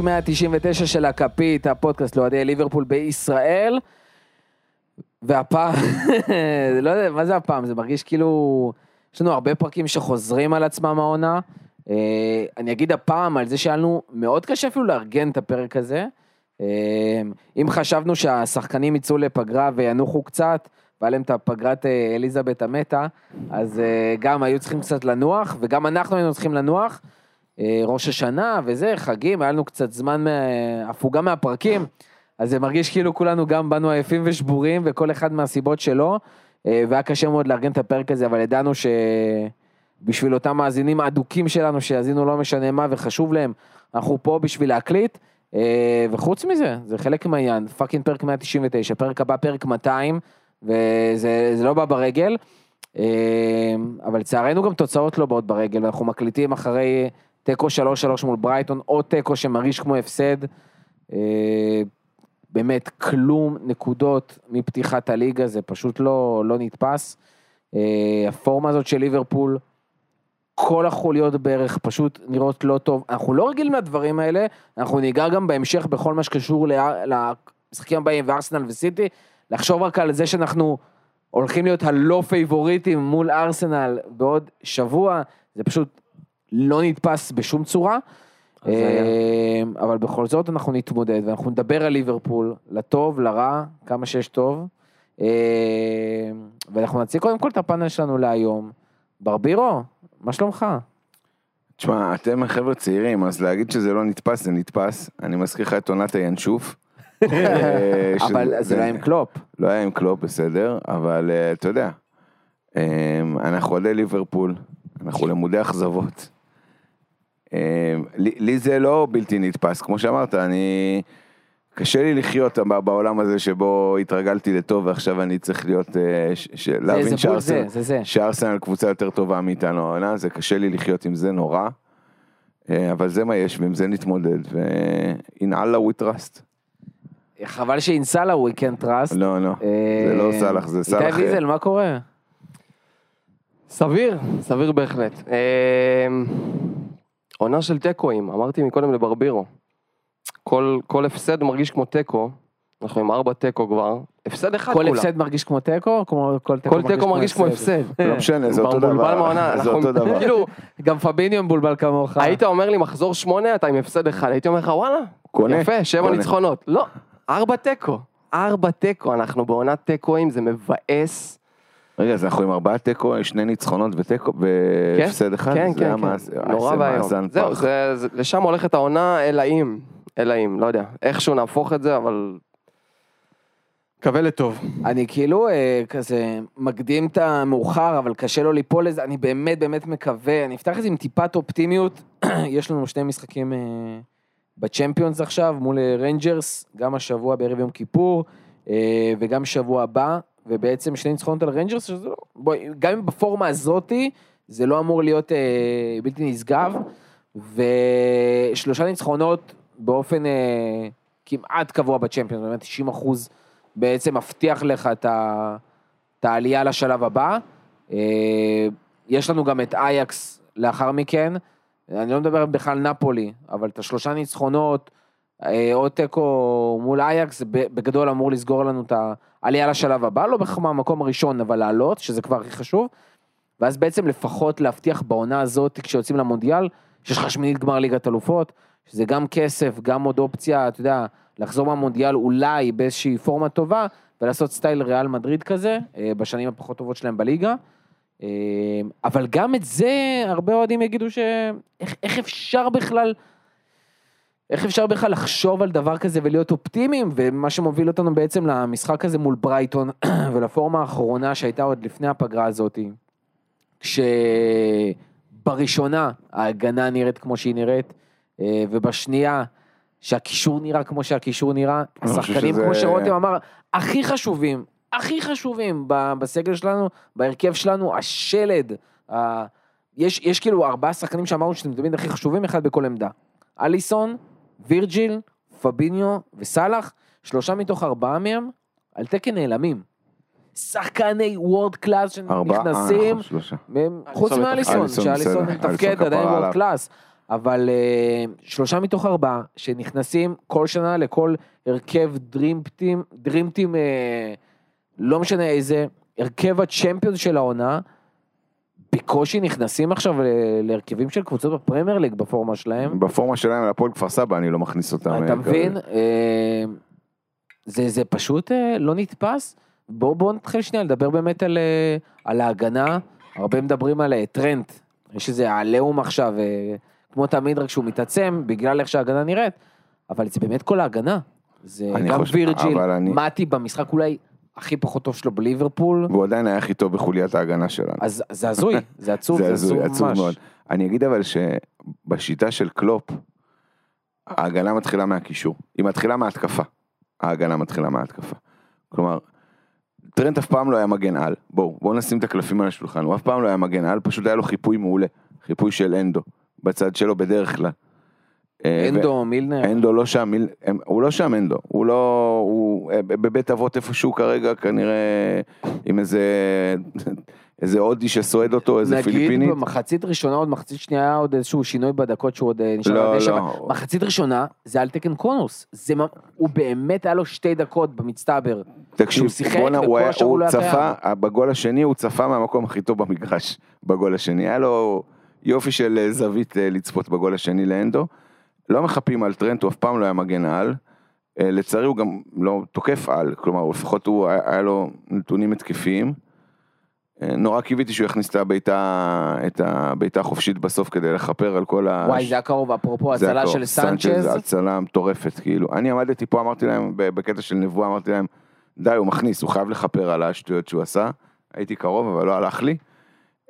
פרק 199 של הכפית, הפודקאסט לאוהדי ליברפול בישראל. והפעם, לא יודע, מה זה הפעם? זה מרגיש כאילו, יש לנו הרבה פרקים שחוזרים על עצמם העונה. אה, אני אגיד הפעם על זה שהיה לנו מאוד קשה אפילו לארגן את הפרק הזה. אה, אם חשבנו שהשחקנים יצאו לפגרה וינוחו קצת, והיה להם את הפגרת אה, אליזבת המתה, אז גם היו צריכים קצת לנוח, וגם אנחנו היינו צריכים לנוח. ראש השנה וזה, חגים, היה לנו קצת זמן, הפוגה מהפרקים, אז זה מרגיש כאילו כולנו גם באנו עייפים ושבורים, וכל אחד מהסיבות שלו, והיה קשה מאוד לארגן את הפרק הזה, אבל ידענו שבשביל אותם מאזינים האדוקים שלנו, שיאזינו לא משנה מה וחשוב להם, אנחנו פה בשביל להקליט, וחוץ מזה, זה חלק מהעניין, fucking פרק 199, פרק הבא פרק 200, וזה לא בא ברגל. אבל לצערנו גם תוצאות לא באות ברגל, אנחנו מקליטים אחרי תיקו 3-3 מול ברייטון, או תיקו שמרגיש כמו הפסד. אה, באמת, כלום נקודות מפתיחת הליגה, זה פשוט לא, לא נתפס. אה, הפורמה הזאת של ליברפול, כל החוליות בערך פשוט נראות לא טוב. אנחנו לא רגילים לדברים האלה, אנחנו ניגע גם בהמשך בכל מה שקשור למשחקים הבאים וארסנל וסיטי, לחשוב רק על זה שאנחנו הולכים להיות הלא פייבוריטים מול ארסנל בעוד שבוע, זה פשוט לא נתפס בשום צורה. אה, אבל בכל זאת אנחנו נתמודד ואנחנו נדבר על ליברפול, לטוב, לרע, כמה שיש טוב. אה, ואנחנו נציג קודם כל את הפאנל שלנו להיום. ברבירו, מה שלומך? תשמע, אתם חבר'ה צעירים, אז להגיד שזה לא נתפס, זה נתפס. אני מזכיר לך את עונת הינשוף. אה, אבל זה לא היה עם קלופ. לא היה עם קלופ, בסדר, אבל אתה יודע, אנחנו אוהדי ליברפול, אנחנו למודי אכזבות. אמ, לי, לי זה לא בלתי נתפס, כמו שאמרת, אני... קשה לי לחיות בעולם הזה שבו התרגלתי לטוב ועכשיו אני צריך להיות, אה, להבין שארסנל, קבוצה יותר טובה מאיתנו העונה, זה קשה לי לחיות עם זה נורא, אה, אבל זה מה יש ועם זה נתמודד, ו-in Allah we trust. חבל שעין סאלח we can't trust. לא, לא, זה לא אה, סאלח, זה סאלח. איתי ויזל, מה קורה? סביר, סביר בהחלט. עונה של תיקואים, אמרתי מקודם לברבירו. כל, כל הפסד מרגיש כמו תיקו, אנחנו עם ארבע תיקו כבר, הפסד אחד כולה. כל הפסד מרגיש כמו תיקו? כל כל תיקו מרגיש כמו הפסד. לא משנה, זה אותו דבר. זה אותו דבר. כאילו, גם פביניו מבולבל כמוך. היית אומר לי מחזור שמונה, אתה עם הפסד אחד, הייתי אומר לך וואלה, קונה. יפה, שבע ניצחונות. לא, ארבע תיקו. ארבע תיקו, אנחנו בעונת תיקואים, זה מבאס. רגע, אז אנחנו עם ארבעה תיקו, שני ניצחונות ותיקו, והפסד כן, אחד? כן, כן, כן, נורא ואיום. זהו, לשם הולכת העונה, אלא אם, אלא אם, לא יודע, איכשהו נהפוך את זה, אבל... מקווה לטוב. אני כאילו אה, כזה מקדים את המאוחר, אבל קשה לו ליפול לזה, אני באמת באמת מקווה, אני אפתח את זה עם טיפת אופטימיות, יש לנו שני משחקים אה, בצ'מפיונס עכשיו, מול ריינג'רס, גם השבוע בערב יום כיפור, אה, וגם שבוע הבא, ובעצם שני ניצחונות על ריינג'רס, לא, גם אם בפורמה הזאתי, זה לא אמור להיות אה, בלתי נשגב, ושלושה ניצחונות באופן אה, כמעט קבוע בצ'מפיון, באמת 90 אחוז בעצם מבטיח לך את, העלייה לשלב הבא. אה, יש לנו גם את אייקס לאחר מכן, אני לא מדבר בכלל נפולי, אבל את השלושה ניצחונות, עוד תיקו מול אייקס, בגדול אמור לסגור לנו את העלייה לשלב הבא, לא בהכרח מהמקום הראשון, אבל לעלות, שזה כבר הכי חשוב. ואז בעצם לפחות להבטיח בעונה הזאת, כשיוצאים למונדיאל, שיש לך שמינית גמר ליגת אלופות, שזה גם כסף, גם עוד אופציה, אתה יודע, לחזור מהמונדיאל אולי באיזושהי פורמה טובה, ולעשות סטייל ריאל מדריד כזה, אה, בשנים הפחות טובות שלהם בליגה. אה, אבל גם את זה, הרבה אוהדים יגידו ש... איך, איך אפשר בכלל איך אפשר בכלל לחשוב על דבר כזה ולהיות אופטימיים, ומה שמוביל אותנו בעצם למשחק הזה מול ברייטון, ולפורמה האחרונה שהייתה עוד לפני הפגרה הזאת, כשבראשונה ההגנה נראית כמו שהיא נראית, אה, ובשנייה שהקישור נראה כמו שהקישור נראה, השחקנים שזה... כמו שרותם אמר, הכי חשובים, הכי חשובים בסגל שלנו, בהרכב שלנו, השלד, ה... יש, יש כאילו ארבעה שחקנים שאמרנו שאתם תמיד הכי חשובים, אחד בכל עמדה. אליסון, וירג'יל, פביניו וסאלח, שלושה מתוך ארבעה מהם על תקן נעלמים. שחקני world class שנכנסים, חוץ מאליסון, שאליסון מתפקד עדיין world class, אבל אה, שלושה מתוך ארבעה שנכנסים כל שנה לכל הרכב dream team, dream team, אה, לא משנה איזה, הרכב הצ'מפיונס של העונה, בקושי נכנסים עכשיו להרכבים של קבוצות בפרמייר ליג בפורמה שלהם. בפורמה שלהם להפועל כפר סבא אני לא מכניס אותם. אתה אה, מבין? אה, זה, זה פשוט אה, לא נתפס. בואו בוא נתחיל שנייה לדבר באמת על, על ההגנה. הרבה מדברים על טרנט. יש איזה עליהום עכשיו, כמו תמיד רק שהוא מתעצם, בגלל איך שההגנה נראית. אבל זה באמת כל ההגנה. זה גם חושב- וירג'יל, אני- מתי במשחק אולי הכי פחות טוב שלו בליברפול. והוא עדיין היה הכי טוב בחוליית ההגנה שלנו. אז זה הזוי, זה עצוב, זה הזוי, עצוב עצוב ממש. מאוד. אני אגיד אבל שבשיטה של קלופ, ההגנה מתחילה מהקישור. היא מתחילה מההתקפה. ההגנה מתחילה מההתקפה. כלומר, טרנט אף פעם לא היה מגן על. בואו, בואו נשים את הקלפים על השולחן. הוא אף פעם לא היה מגן על, פשוט היה לו חיפוי מעולה. חיפוי של אנדו, בצד שלו בדרך כלל. אה, אנדו, מילנר. אנדו לא שם, מיל- הוא לא שם אנדו, הוא לא, הוא אה, בבית אבות איפשהו כרגע כנראה עם איזה, איזה הודי שסועד אותו, איזה נגיד פיליפינית. במחצית ראשונה, עוד מחצית שנייה, היה עוד איזשהו שינוי בדקות שהוא עוד אה, נשאר לא. לא. מחצית ראשונה, זה על תקן קונוס. זה, מה- הוא באמת היה לו שתי דקות במצטבר. תקשיב, שהוא שיחק בואנה, וכל הוא היה- הוא הוא לא היה צפה, בגול השני הוא צפה מהמקום הכי טוב במגרש, בגול השני, היה לו יופי של זווית לצפות בגול השני לאנדו. לא מחפים על טרנט, הוא אף פעם לא היה מגן על. אה, לצערי הוא גם לא תוקף על, כלומר לפחות הוא היה לו נתונים התקפיים. אה, נורא קיוויתי שהוא יכניס את הבעיטה, את הבעיטה החופשית בסוף כדי לכפר על כל ה... וואי, זה היה קרוב, אפרופו הצלה. של סנצ'ז. הצלה מטורפת, כאילו. אני עמדתי פה, אמרתי להם, בקטע של נבואה, אמרתי להם, די, הוא מכניס, הוא חייב לכפר על השטויות שהוא עשה. הייתי קרוב, אבל לא הלך לי.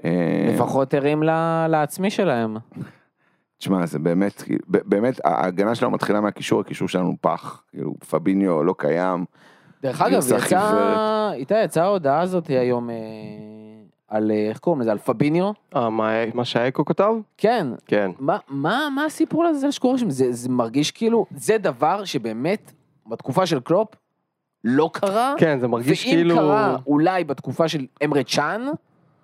אה, לפחות הרים לעצמי שלהם. תשמע, זה באמת, באמת, ההגנה שלנו מתחילה מהקישור, הקישור שלנו פח. כאילו, פביניו לא קיים. דרך אגב, יצא. איתי, יצאה ההודעה הזאת היום אה, על, אה, איך קוראים לזה, על פביניו? אה, מה- מה שהאקו כתב? כן. כן. מה, מה, מה הסיפור הזה שקורה שם? זה, זה מרגיש כאילו, זה דבר שבאמת, בתקופה של קלופ, לא קרה. כן, זה מרגיש ואם כאילו... קרה אולי בתקופה של אמרה צ'אן,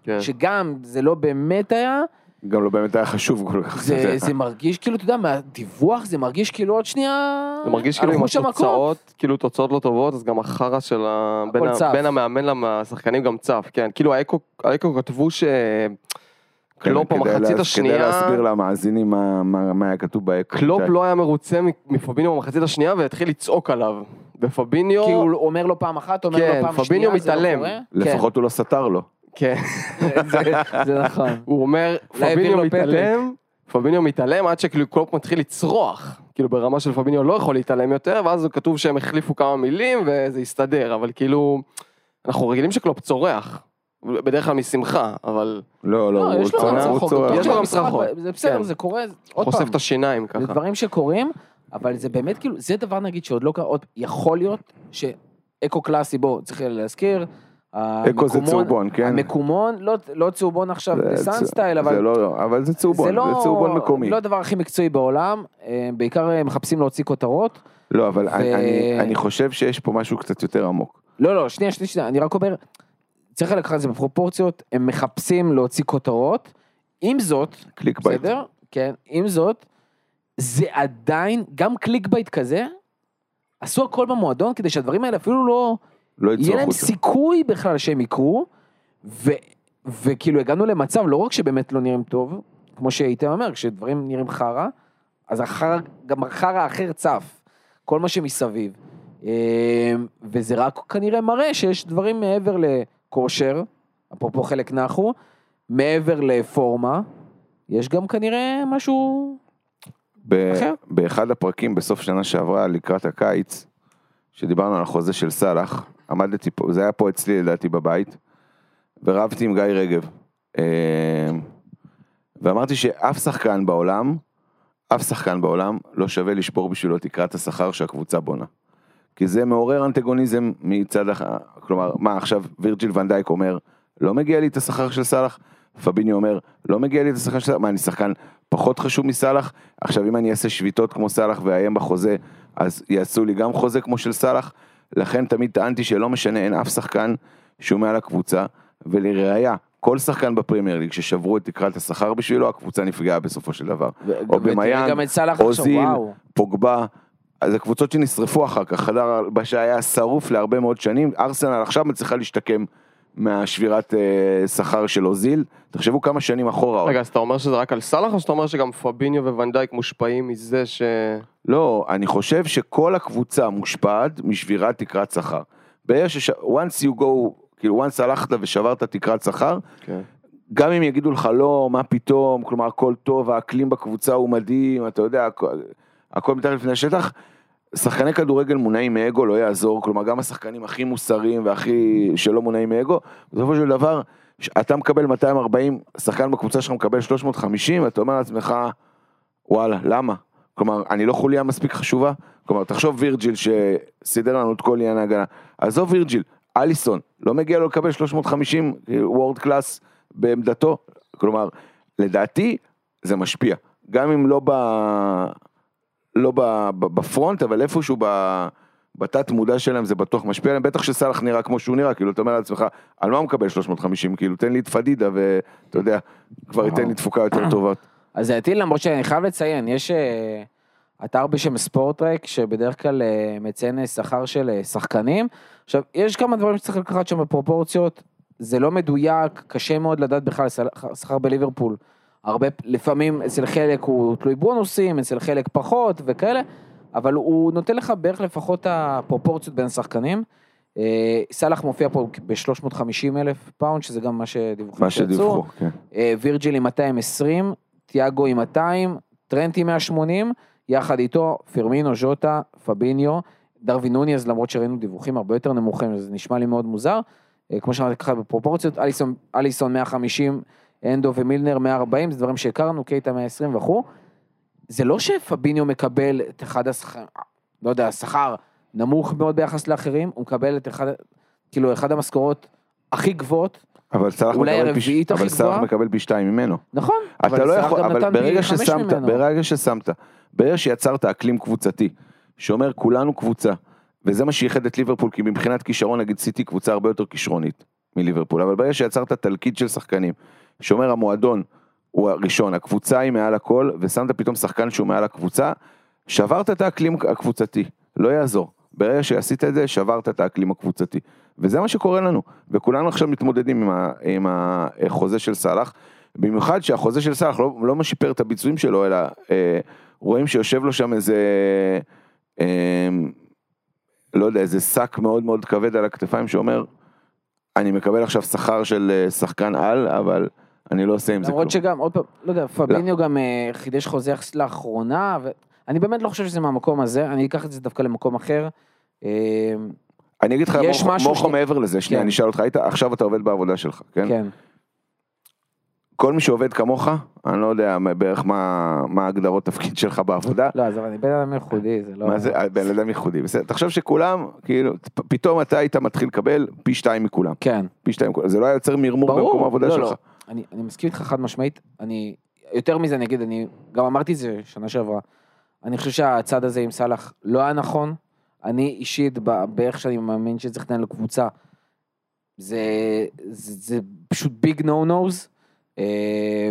כן. שגם זה לא באמת היה, גם לא באמת היה חשוב כל כך. זה, זה מרגיש כאילו, אתה יודע, מהדיווח זה מרגיש כאילו עוד שנייה, זה מרגיש כאילו עם. התוצאות, כאילו תוצאות לא טובות, אז גם החרא של ה... בין, ה... בין המאמן לשחקנים גם צף, כן. כאילו האקו, האקו כתבו ש... קלופ כן, כדי במחצית השנייה, כדי להסביר למאזינים מה- מה מה היה כתוב באקו. קלופ לא היה מרוצה מפביניו במחצית השנייה והתחיל לצעוק עליו. ופביניו, כי הוא אומר לו פעם אחת, אומר כן, לו פעם שנייה, זה לא מתעלם. קורה. לפחות הוא לא סתר לו. כן, זה, זה נכון. הוא אומר, פביניו פתק. מתעלם, פביניו מתעלם עד שכאילו קלופ מתחיל לצרוח. כאילו ברמה של פביניו לא יכול להתעלם יותר, ואז הוא כתוב שהם החליפו כמה מילים וזה הסתדר, אבל כאילו, אנחנו רגילים שקלופ צורח. בדרך כלל משמחה, אבל לא, לא, לא, הוא יש לו גם צורח, הוא. צורח. יש לו גם צרחות. זה בסדר, כן. זה קורה, עוד חושף פעם. את השיניים זה ככה. דברים שקורים, אבל זה באמת כאילו, זה דבר נגיד שעוד לא קרה, עוד יכול להיות שאקו קלאסי, בוא, צריך להזכיר. אקו זה צהובון, כן? המקומון, לא, לא צהובון עכשיו זה ב-Sun style, אבל זה לא, אבל זה צהובון, זה לא, זה צהובון מקומי. לא הדבר הכי מקצועי בעולם, אה, בעיקר אה, מחפשים להוציא כותרות. לא, אבל ו- אני- אני חושב שיש פה משהו קצת יותר עמוק. לא, לא, שנייה, שנייה, שנייה, אני רק אומר, צריך לקחת את זה בפרופורציות, הם מחפשים להוציא כותרות, עם זאת, clickbait. בסדר? כן, עם זאת, זה עדיין, גם clickbait כזה, עשו הכל במועדון כדי שהדברים האלה אפילו לא, לא יהיה יצאו להם החוצה. סיכוי בכלל שהם יקרו, ו, וכאילו הגענו למצב, לא רק שבאמת לא נראים טוב, כמו שאיתם אומר, כשדברים נראים חרא, אז החרא, גם החרא האחר צף, כל מה שמסביב. אה, וזה רק כנראה מראה שיש דברים מעבר לכושר, אפרופו חלק נחו, מעבר לפורמה, יש גם כנראה משהו ב- אחר. באחד הפרקים בסוף שנה שעברה, לקראת הקיץ, שדיברנו על החוזה של סאלח, עמדתי פה, זה היה פה אצלי לדעתי בבית, ורבתי עם גיא רגב. אה, ואמרתי שאף שחקן בעולם, אף שחקן בעולם לא שווה לשבור בשבילו תקרת השכר שהקבוצה בונה. כי זה מעורר אנטגוניזם מצד אח... כלומר, מה עכשיו וירג'יל ונדייק אומר, לא מגיע לי את השכר של סאלח, פביני אומר, לא מגיע לי את השכר של סאלח, מה אני שחקן פחות חשוב מסאלח? עכשיו אם אני אעשה שביתות כמו סאלח ואאיים בחוזה, אז יעשו לי גם חוזה כמו של סאלח, לכן תמיד טענתי שלא משנה, אין אף שחקן שהוא מעל הקבוצה, ולראיה, כל שחקן בפרמייר ליג ששברו את תקרת השכר בשבילו, הקבוצה נפגעה בסופו של דבר. ו- במיאן, אוזיל, וואו. פוגבה, אז הקבוצות שנשרפו אחר כך, חדר הלבשה היה שרוף להרבה מאוד שנים, ארסנל עכשיו מצליחה להשתקם מהשבירת אה, שכר של אוזיל, תחשבו כמה שנים אחורה. רגע, אז אתה אומר שזה רק על סאלח, או שאתה אומר שגם פביניו וונדייק מושפעים מזה ש... לא, אני חושב שכל הקבוצה מושפעת משבירת תקרת שכר. ברגע ש... once you go, כאילו once הלכת ושברת תקרת שכר, כן. גם אם יגידו לך לא, מה פתאום, כלומר הכל טוב, האקלים בקבוצה הוא מדהים, אתה יודע, הכל, הכל מתחת לפני השטח. שחקני כדורגל מונעים מאגו לא יעזור, כלומר גם השחקנים הכי מוסריים והכי שלא מונעים מאגו, בסופו של דבר, אתה מקבל 240, שחקן בקבוצה שלך מקבל 350, אתה אומר לעצמך, וואלה, למה? כלומר, אני לא חוליה מספיק חשובה? כלומר, תחשוב וירג'יל שסידר לנו את כל עניין ההגנה. עזוב וירג'יל, אליסון, לא מגיע לו לקבל 350 וורד קלאס בעמדתו? כלומר, לדעתי זה משפיע. גם אם לא, ב... לא ב... בפרונט, אבל איפשהו ב... בתת מודע שלהם זה בטוח משפיע עליהם, בטח שסאלח נראה כמו שהוא נראה, כאילו אתה אומר לעצמך, על מה הוא מקבל 350, כאילו תן לי את פדידה ואתה יודע, כבר ייתן לי תפוקה יותר טובה. אז לדעתי למרות שאני חייב לציין, יש אה, אתר בשם ספורטרק שבדרך כלל אה, מציין אה, שכר של שחקנים. עכשיו, יש כמה דברים שצריך לקחת שם בפרופורציות, זה לא מדויק, קשה מאוד לדעת בכלל שכר בליברפול. הרבה, לפעמים אצל חלק הוא תלוי בונוסים, אצל חלק פחות וכאלה, אבל הוא נותן לך בערך לפחות הפרופורציות בין השחקנים. אה, סאלח מופיע פה ב-350 אלף פאונד, שזה גם מה שדיווחו. מה. שדיווחו, כן. אה, וירג'יל עם 220, תיאגו עם 200, טרנט עם 180, יחד איתו פירמינו, ז'וטה, פביניו, דארווין נוניאז, למרות שראינו דיווחים הרבה יותר נמוכים, זה נשמע לי מאוד מוזר. אה, כמו שאמרתי ככה בפרופורציות, אליסון, אליסון 150, הנדו ומילנר 140, זה דברים שהכרנו, קייטה 120 וכו'. זה לא שפביניו מקבל את אחד השכר, לא יודע, שכר נמוך מאוד ביחס לאחרים, הוא מקבל את אחד, כאילו, אחד המשכורות הכי גבוהות, אבל סאלח מקבל אבל סאלח גבוהה? מקבל פי שתיים ממנו. נכון, אתה לא יכול, אבל ברגע ששמת. ברגע ששמת, ברגע שיצרת אקלים קבוצתי, שאומר כולנו קבוצה, וזה מה שייחד את ליברפול, כי מבחינת כישרון נגיד סיטי קבוצה הרבה יותר כישרונית מליברפול, אבל ברגע שיצרת תלכיד של שחקנים, שאומר המועדון הוא הראשון, הקבוצה היא מעל הכל, ושמת פתאום שחקן שהוא מעל הקבוצה, שברת את האקלים הקבוצתי, לא יעזור. ברגע שעשית את זה, שברת את האקלים הקבוצתי. וזה מה שקורה לנו, וכולנו עכשיו מתמודדים עם, ה, עם החוזה של סאלח, במיוחד שהחוזה של סאלח לא, לא משיפר את הביצועים שלו, אלא אה, רואים שיושב לו שם איזה, אה, לא יודע, איזה שק מאוד מאוד כבד על הכתפיים שאומר, אני מקבל עכשיו שכר של אה, שחקן על, אבל אני לא עושה עם זה כלום. למרות שגם, עוד פעם, לא יודע, פביניו גם אה, חידש חוזה יחסית לאחרונה, ואני באמת לא חושב שזה מהמקום הזה, אני אקח את זה דווקא למקום אחר. אה, אני אגיד לך, מוחו- מעבר לזה, שנייה, כן. אני אשאל אותך, היית, עכשיו אתה עובד בעבודה שלך, כן? כן, כל מי שעובד כמוך, אני לא יודע בערך מה ההגדרות תפקיד שלך בעבודה, לא, עזוב, אני בן אדם ייחודי, זה לא... מה זה, אה, בן אדם ייחודי, בסדר, תחשוב שכולם, כאילו, פתאום אתה היית מתחיל לקבל פי שתיים מכולם, כן, פי שתיים מכולם, זה לא היה יוצר מרמור במקום ברור, העבודה לא, שלך. לא. אני אני מסכים איתך חד משמעית, אני, יותר מזה אני אגיד, אני גם אמרתי את זה שנה שעברה, אני חושב שהצעד הזה עם סאלח לא היה נכון, אני אישית, באיך שאני מאמין שצריך לנהל לקבוצה, זה, זה, זה פשוט ביג נו נוז,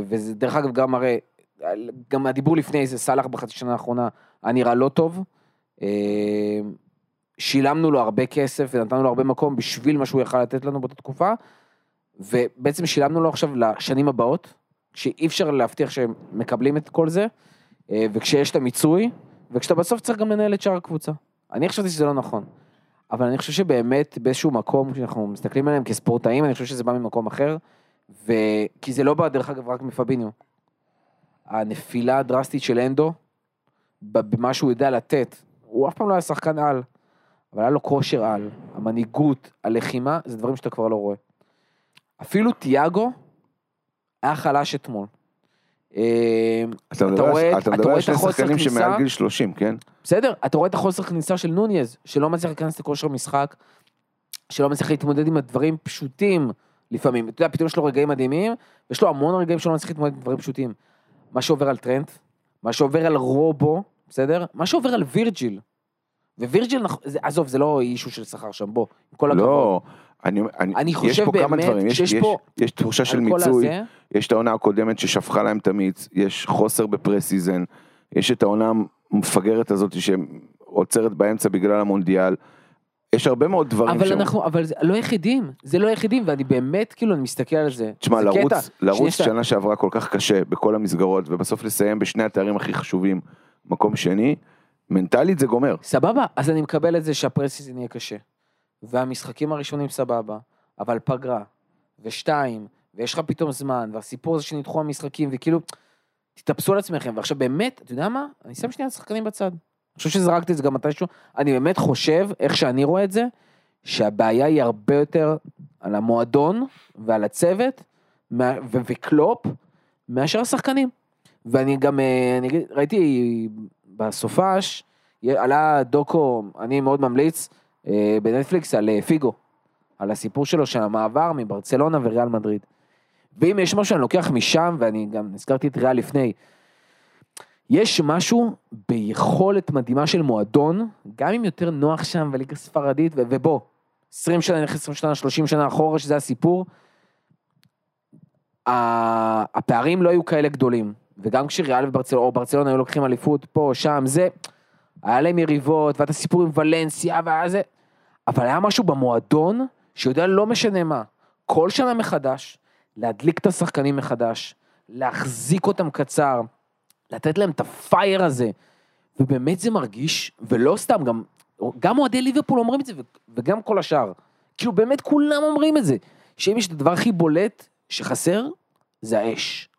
וזה דרך אגב גם הרי, גם הדיבור לפני זה, סאלח בחצי שנה האחרונה היה נראה לא טוב, אה, שילמנו לו הרבה כסף ונתנו לו הרבה מקום בשביל מה שהוא יכל לתת לנו באותה תקופה, ובעצם שילמנו לו עכשיו לשנים הבאות, שאי אפשר להבטיח שהם מקבלים את כל זה, אה, וכשיש את המיצוי, וכשאתה בסוף צריך גם לנהל את שאר הקבוצה. אני חשבתי שזה לא נכון. אבל אני חושב שבאמת באיזשהו מקום, כשאנחנו מסתכלים עליהם כספורטאים, אני חושב שזה בא ממקום אחר, ו... כי זה לא בא דרך אגב רק מפביניו. הנפילה הדרסטית של אנדו, במה שהוא יודע לתת, הוא אף פעם לא היה שחקן על, אבל היה לו כושר על, המנהיגות, הלחימה, זה דברים שאתה כבר לא רואה. אפילו תיאגו היה חלש אתמול. אה, אתה מדבר רואה- אתה אתה מדבר על שני שחקנים? שמעל גיל 30, כן? בסדר, אתה רואה את החוסר כניסה של נוניז, שלא מצליח להיכנס לכושר משחק, שלא מצליח להתמודד עם הדברים פשוטים לפעמים. אתה יודע, פתאום יש לו רגעים מדהימים, ויש לו המון רגעים שלא מצליח להתמודד עם דברים פשוטים. מה שעובר על טרנט, מה שעובר על רובו, בסדר? מה שעובר על וירג'יל. זה- עזוב, זה לא אישו של שכר שם, בוא, עם כל הכבוד. לא, אני, אני, אני יש חושב פה כמה באמת דברים, יש, שיש יש, פה- יש תחושה של מיצוי, הזה, יש את העונה הקודמת ששפכה להם את המיץ, יש חוסר בפרסיזן, יש את העונה המפגרת הזאת שעוצרת באמצע בגלל המונדיאל, יש הרבה מאוד דברים אבל שם. אנחנו, אבל זה לא יחידים, זה לא יחידים, ואני באמת, כאילו, אני מסתכל על זה. תשמע, לרוץ, קטע. לרוץ שנה שעברה כל כך קשה בכל המסגרות, ובסוף לסיים בשני התארים הכי חשובים, מקום שני, מנטלית זה גומר. סבבה, אז אני מקבל את זה שהפרסיזן יהיה קשה. והמשחקים הראשונים סבבה, אבל פגרה, ושתיים, ויש לך פתאום זמן, והסיפור הזה שנדחו המשחקים, וכאילו, תתאפסו על עצמכם. ועכשיו באמת, אתה יודע מה? אני שם שנייה את השחקנים בצד. אני חושב שזרקתי את זה גם מתישהו. אני באמת חושב, איך שאני רואה את זה, שהבעיה היא הרבה יותר על המועדון ועל הצוות, וקלופ, מאשר השחקנים. ואני גם, אה, אני ראיתי בסופש, עלה דוקו, אני מאוד ממליץ, אה, בנטפליקס על אה, פיגו, על הסיפור שלו של המעבר מברצלונה וריאל מדריד. ואם יש משהו שאני לוקח משם, ואני גם הזכרתי את ריאל לפני, יש משהו ביכולת מדהימה של מועדון, גם אם יותר נוח שם בליגה ספרדית, ובוא, 20 שנה, נלך 20 שנה, 30 שנה אחורה, שזה הסיפור, הפערים לא היו כאלה גדולים. וגם כשריאל וברצלונה, או ברצלונה היו לוקחים אליפות פה, שם, זה, היה להם יריבות, ואת הסיפור עם ולנסיה, והיה זה, אבל היה משהו במועדון, שיודע לא משנה מה, כל שנה מחדש, להדליק את השחקנים מחדש, להחזיק אותם קצר, לתת להם את הפייר הזה, ובאמת זה מרגיש, ולא סתם, גם, גם אוהדי ליברפול אומרים את זה, וגם כל השאר. כאילו באמת כולם אומרים את זה, שאם יש את הדבר הכי בולט שחסר, זה האש.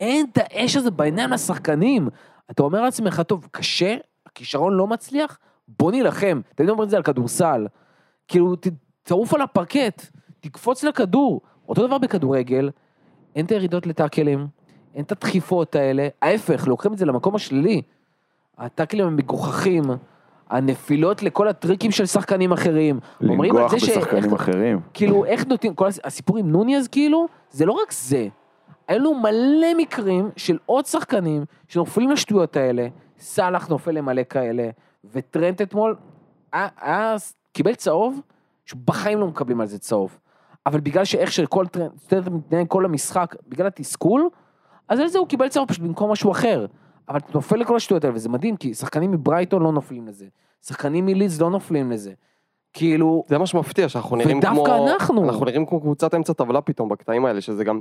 אין את האש הזה בעיניים לשחקנים. אתה אומר לעצמך, טוב, קשה, הכישרון לא מצליח, בוא נילחם. תמיד אומרים את זה על כדורסל. כאילו, תעוף על הפרקט, תקפוץ לכדור. אותו דבר בכדורגל, אין את הירידות לטאקלים, אין את הדחיפות האלה, ההפך, לוקחים את זה למקום השלילי. הטאקלים הם מגוחכים, הנפילות לכל הטריקים של שחקנים אחרים. לנגוח ש- בשחקנים איך- אחרים. כאילו, איך נותנים, כל הס- הסיפור עם נוניז, כאילו, זה לא רק זה. לנו מלא מקרים של עוד שחקנים שנופלים לשטויות האלה, סאלח נופל למלא כאלה, וטרנט אתמול, היה, היה, קיבל צהוב, שבחיים לא מקבלים על זה צהוב. אבל בגלל שאיך שכל טרנט, טרנט מתנהג כל המשחק, בגלל התסכול, אז על זה הוא קיבל צהוב פשוט במקום משהו אחר. אבל אתה נופל לכל השטויות האלה, וזה מדהים, כי שחקנים מברייטון לא נופלים לזה. שחקנים מלידס לא נופלים לזה. כאילו, זה מה שמפתיע, שאנחנו נראים ודווקא כמו... אנחנו. אנחנו נראים כמו קבוצת אמצע טבלה פתאום בקטעים האלה, שזה גם...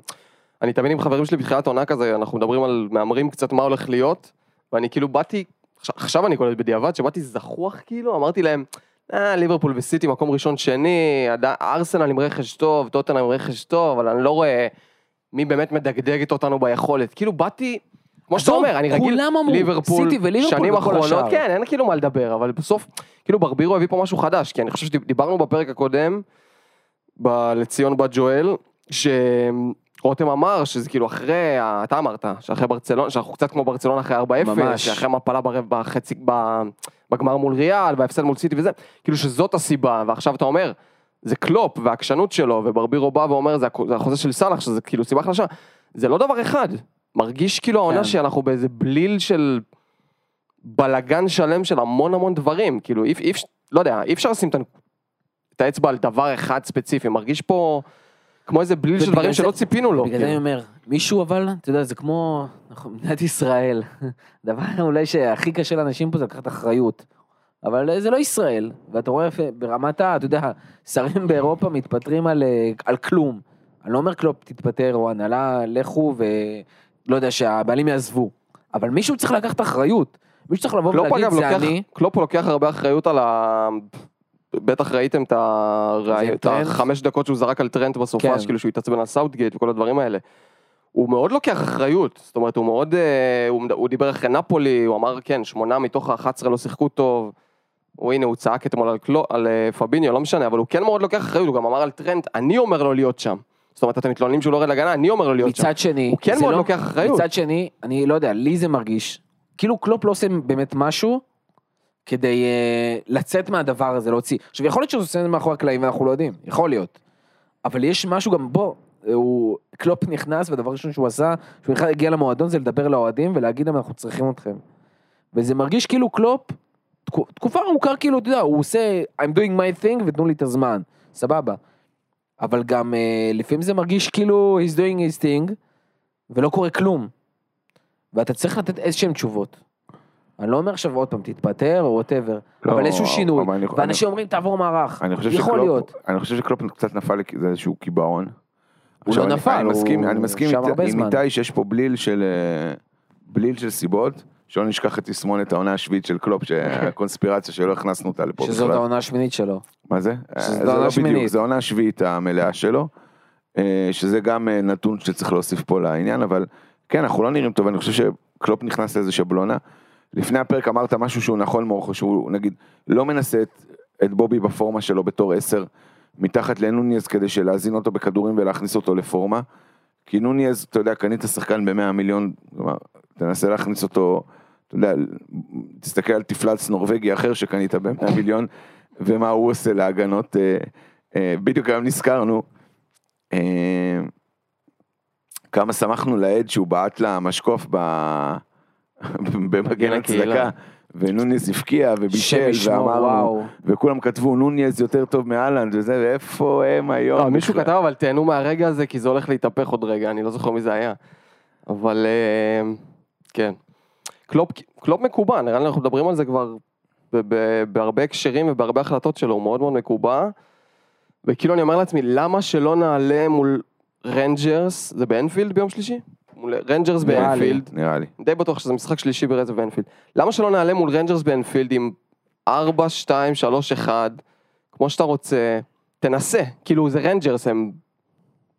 אני תמיד עם חברים שלי בתחילת עונה כזה, אנחנו מדברים על מהמרים קצת מה הולך להיות, ואני כאילו באתי, עכשיו, אני קולט בדיעבד, שבאתי זחוח כאילו, אמרתי להם, אה, ליברפול וסיטי מקום ראשון שני, ארסנל עם רכש טוב, טוטנאם עם רכש טוב, אבל אני לא רואה מי באמת מדגדגת אותנו ביכולת. כאילו באתי, כמו שאתה אומר, אני רגיל, ליברפול, סיטי וליברפול שנים אחרונות. כן, אין כאילו מה לדבר, אבל בסוף, כאילו ברבירו הביא פה משהו חדש, כי אני חושב שדיברנו בפרק הקודם, ב- לציון בת ג'ואל, שרותם אמר שזה כאילו אחרי, אתה אמרת, שאחרי ברצלונה, שאנחנו קצת כמו ברצלונה אחרי 4-0, ממש. שאחרי המפלה ברבע, בחצי, בגמר מול ריאל, וההפסד מול סיטי וזה, כאילו שזאת הסיבה, ועכשיו אתה אומר, זה קלופ והעקשנות שלו, וברבירו בא ואומר, זה החוזה של סאלח, שזה כאילו סיבה חלשה, זה לא דבר אחד, מרגיש כאילו העונה כן. שאנחנו באיזה בליל של בלגן שלם של המון המון דברים, כאילו אי אי לא יודע, אי אפשר לשים את האצבע על דבר אחד ספציפי, מרגיש פה כמו איזה בליל של דברים שלא ציפינו לו. בגלל זה. אני אומר, מישהו אבל, אתה יודע, זה כמו, אנחנו מדינת ישראל. דבר אולי שהכי קשה לאנשים פה זה לקחת אחריות. אבל זה לא ישראל, ואתה רואה יפה, ברמת ה, אתה יודע, שרים באירופה מתפטרים על, אה, על כלום. אני לא אומר קלופ תתפטר, או הנהלה, לכו ולא יודע, שהבעלים יעזבו. אבל מישהו צריך לקחת אחריות. מישהו צריך לבוא ולהגיד, זה אני. קלופ לוקח הרבה אחריות על ה... בטח ראיתם את? החמש דקות שהוא זרק על טרנט בסופה, כן. כאילו שהוא התעצבן על סאוטגייט וכל הדברים האלה. הוא מאוד לוקח אחריות, זאת אומרת הוא מאוד, אה, הוא, הוא דיבר אחרי נפולי, הוא אמר כן, שמונה מתוך ה-11 לא שיחקו טוב. הוא הנה, הוא צעק אתמול על, קלו, על אה, פביניו, לא משנה, אבל הוא כן מאוד לוקח אחריות, הוא גם אמר על טרנט, אני אומר לו להיות שם. זאת אומרת, אתם מתלוננים שהוא לא יורד להגנה, אני אומר לו להיות שם. מצד שני, הוא כן מאוד לא- לוקח אחריות. מצד שני, אני לא יודע, לי זה מרגיש, כאילו קלופ לא עושה באמת משהו כדי uh, לצאת מהדבר הזה, להוציא. עכשיו, יכול להיות שהוא עושה את זה מאחורי הקלעים ואנחנו לא יודעים, יכול להיות. אבל יש משהו גם, בוא, הוא, קלופ נכנס והדבר הראשון שהוא עשה, שהוא בכלל הגיע למועדון זה לדבר לאוהדים ולהגיד להם אנחנו צריכים אתכם. וזה מרגיש כאילו קלופ תקו- תקופה ארוכה כאילו, אתה יודע, הוא עושה I'm doing my thing ותנו לי את הזמן, סבבה. אבל גם אה, לפעמים זה מרגיש כאילו he's doing his thing ולא קורה כלום. ואתה צריך לתת איזשהם תשובות. אני לא אומר עכשיו עוד פעם תתפטר או whatever, לא, אבל איזשהו שינוי. אבל אני- ואנשים אומרים תעבור מערך. אני יכול להיות. שקלופ, אני חושב שקלופ קצת נפל לאיזשהו קיבעון. הוא לא אני- נפל, אני הוא מסכים, אני מסכים שם עם-. איתי שיש פה בליל של, אה, בליל של סיבות, שלא נשכח את תסמונת העונה השביעית של קלופ, שהקונספירציה שלא הכנסנו אותה לפה שזאת העונה השמינית שלו. מה זה? שזו אה, העונה לא השמינית. זו העונה השביעית המלאה שלו, אה, שזה גם נתון שצריך להוסיף פה לעניין, אבל כן, אנחנו לא נראים טוב, אני חושב שקלופ נכנס לאיזה שבלונה. לפני הפרק אמרת משהו שהוא נכון מורכו, שהוא נגיד לא מנסה את, את בובי בפורמה שלו בתור עשר, מתחת לנוניז כדי שלהזין אותו בכדורים ולהכניס אותו לפורמה. כי נוניז, אתה יודע, קנית שחקן ב-100 מיליון, כלומר, תנסה להכניס אותו, אתה יודע, תסתכל על תפלץ נורבגי אחר שקנית ב-100 מיליון, ומה הוא עושה להגנות. אה, אה, בדיוק היום נזכרנו, אה, כמה שמחנו לעד שהוא בעט למשקוף ב- במגן. הצדקה, ונוניס הבקיע ובישל, ואמרנו, וואו. וכולם כתבו נוניס יותר טוב מאלנד וזה, ואיפה הם היום? לא, מישהו? כתב אבל תהנו מהרגע הזה כי זה הולך להתהפך עוד רגע, אני לא זוכר מי זה היה. אבל אה, כן. קלופ, קלופ מקובע, נראה לי אנחנו מדברים על זה כבר בהרבה הקשרים ובהרבה החלטות שלו, הוא מאוד מאוד מקובע. וכאילו אני אומר לעצמי, למה שלא נעלה מול רנג'רס, זה באנפילד ביום שלישי? מול רנג'רס. באנפילד, נראה לי. די בטוח שזה משחק שלישי ברצף באנפילד. למה שלא נעלה מול רנג'רס באנפילד עם 4, 2, 3, 1, כמו שאתה רוצה, תנסה, כאילו זה רנג'רס, הם...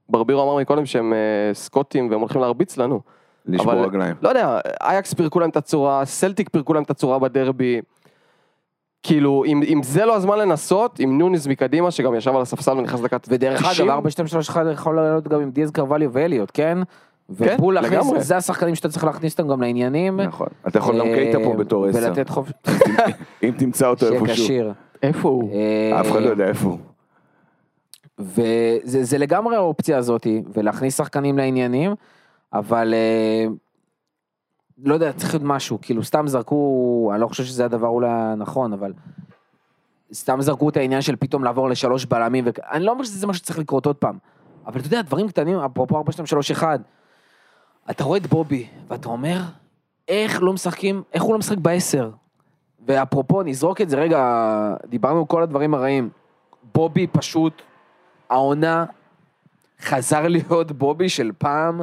ברבירו אמר מקודם שהם אה, סקוטים והם הולכים להרביץ לנו. לשבור אבל- רגליים. לא יודע, אייקס פירקו להם את הצורה, סלטיק פירקו להם את הצורה בדרבי. כאילו, אם, אם זה לא הזמן לנסות, עם נוניס מקדימה, שגם ישב על הספסל ונכנס דקה ודרך 90, אגב, 4, 2, 3, 1 יכול לעלות גם עם דיאז קרווליו ואליוט, כן? ובול להכניס, לגמרי. זה השחקנים שאתה צריך להכניס אותם גם לעניינים. נכון. אתה יכול גם אה, קייטה פה בתור עשר. ולתת חופש, אם תמצא אותו איפשהו. כשיר. איפה הוא? אה, אף אחד לא יודע איפה הוא. וזה זה לגמרי האופציה הזאתי, ולהכניס שחקנים לעניינים, אבל אה, לא יודע, צריך להיות משהו, כאילו סתם זרקו, אני לא חושב שזה הדבר אולי הנכון, אבל סתם זרקו את העניין של פתאום לעבור לשלוש בלמים, ואני לא אומר שזה מה שצריך לקרות עוד פעם, אבל אתה יודע, דברים קטנים, אפרופו 4, 2, 3, 1, אתה רואה את בובי, ואתה אומר, איך לא משחקים, איך הוא לא משחק בעשר? ואפרופו, נזרוק את זה, רגע, דיברנו כל הדברים הרעים. בובי פשוט, העונה, חזר להיות בובי של פעם,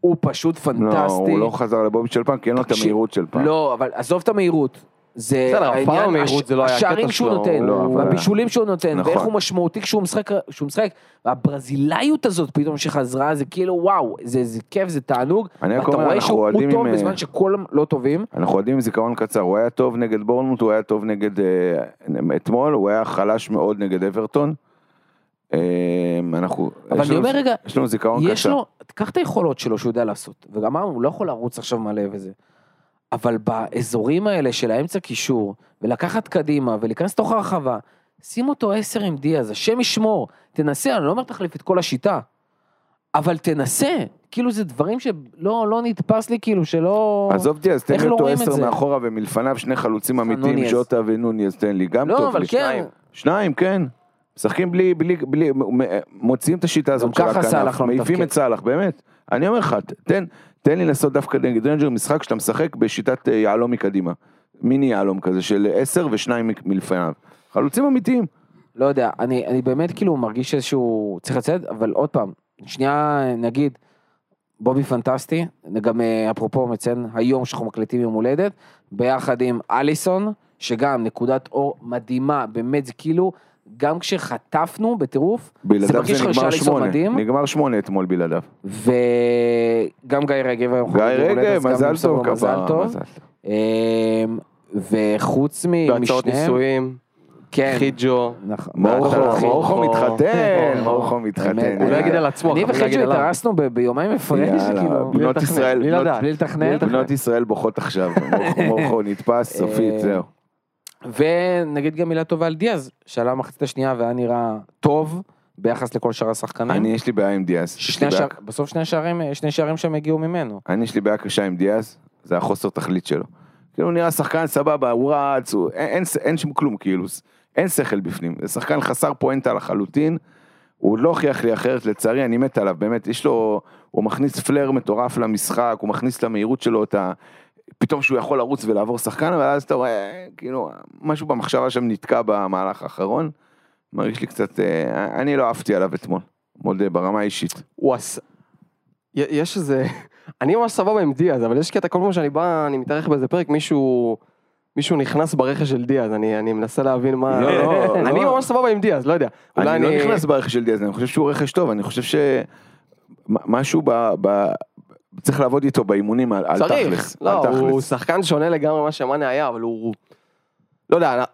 הוא פשוט לא, פנטסטי. הוא לא חזר לבובי של פעם, כי אין לו את המהירות של פעם. לא, אבל עזוב את המהירות. זה בסדר, המהירות זה לא היה השערים שהוא נותן, לא, והבישולים שהוא נותן, נכון. ואיך הוא משמעותי כשהוא משחק, כשהוא משחק, והברזילאיות הזאת פתאום שחזרה, זה כאילו וואו, זה, כיף, זה תענוג, ואתה אומר, רואה שהוא טוב בזמן אה, שכולם לא טובים, אנחנו יודעים עם זיכרון קצר, הוא היה טוב נגד בורנמוט, הוא היה טוב נגד אה, אתמול, הוא היה חלש מאוד נגד אברטון. אה, אנחנו, אבל אני אומר רגע, יש לנו זיכרון קצר. יש לו, קח את היכולות שלו שהוא יודע לעשות, וגם אמרנו, הוא לא יכול לרוץ עכשיו מלא וזה. אבל באזורים האלה של האמצע קישור, ולקחת קדימה, ולהיכנס לתוך הרחבה, שים אותו עשר עם דיאז, השם ישמור, תנסה, אני לא אומר תחליף את כל השיטה, אבל תנסה, כאילו זה דברים שלא לא נתפס לי, כאילו שלא... עזוב אותי, אז תן איך לי לא אותו עשר? מאחורה ומלפניו שני חלוצים אמיתיים. ז'וטה ונוניז, תן לי, גם לא, טוב לי. כן. שניים. כן. משחקים בלי, בלי, בלי, מוציאים את השיטה הזאת של הכנף, לא מעיפים. את סאלח, באמת. אני אומר לך, תן, תן לי לעשות דווקא נגד רנג'רס משחק שאתה משחק בשיטת אה, יהלום מקדימה. מיני יהלום כזה של עשר ושניים מלפניו. חלוצים אמיתיים. לא יודע, אני, אני באמת כאילו מרגיש איזשהו, צריך לצאת, אבל עוד פעם, שנייה נגיד, בובי פנטסטי, גם אה, אפרופו מציין היום שאנחנו מקליטים יום הולדת, ביחד עם אליסון, שגם נקודת אור מדהימה, באמת זה כאילו, גם כשחטפנו בטירוף, בלעדיו מרגיש זה לך שאליסון שמונה. מדהים. נגמר שמונה אתמול בלעדיו. וגם גיא רגב היום גיא רגב, מזל טוב מזל. טוב. אמ, וחוץ מ- בהצעות משניהם, נישואים, כן, חיג'ו, נכון. מורחו מתחתן, מורחו האמת, מתחתן. הוא לא יגיד על עצמו, אני וחיג'ו. התארסנו ביומיים הפרש, יאללה, כאילו, בלי בנות לתכנן, ישראל, בלי לתכנן. בנות ישראל בוכות עכשיו, מורחו נתפס סופית, אה, זהו. ונגיד גם מילה טובה על דיאז, שעלה מחצית השנייה והיה נראה טוב ביחס לכל שאר השחקנים. אני, יש לי בעיה עם דיאז. שני לי בעיה- בסוף שני שערים, שני שערים שם הגיעו ממנו. אני, יש לי בעיה קשה עם דיאז, זה החוסר תכלית שלו. כאילו, נראה שחקן סבבה, הוא רץ, הוא- אין, אין, אין שם כלום, כאילו, אין שכל בפנים. זה שחקן חסר פואנטה לחלוטין. הוא לא הוכיח לי אחרת, לצערי, אני מת עליו, באמת, יש לו, הוא מכניס פלר מטורף למשחק, הוא מכניס למהירות שלו את ה... פתאום שהוא יכול לרוץ ולעבור שחקן, אבל אז אתה רואה, כאילו, משהו במחשבה שם נתקע במהלך האחרון. מרגיש לי קצת, אה, אני לא אהבתי עליו אתמול, מודה, ברמה האישית. הוא עשה... יש איזה... אני ממש סבבה עם דיאז, אבל יש קטע, כל פעם שאני בא, אני מתארח באיזה פרק, מישהו... מישהו נכנס ברכש של דיאז, אני, אני מנסה להבין מה... לא, לא, אני. ממש סבבה עם דיאז, לא יודע. אולי אני לא נכנס ברכש של דיאז, אני חושב שהוא רכש טוב, אני חושב שמשהו ב... ב... צריך לעבוד איתו באימונים על, על צריך, תכלס. לא, על הוא תכלס. שחקן שונה לגמרי ממה שמאנה היה, אבל הוא... לא יודע,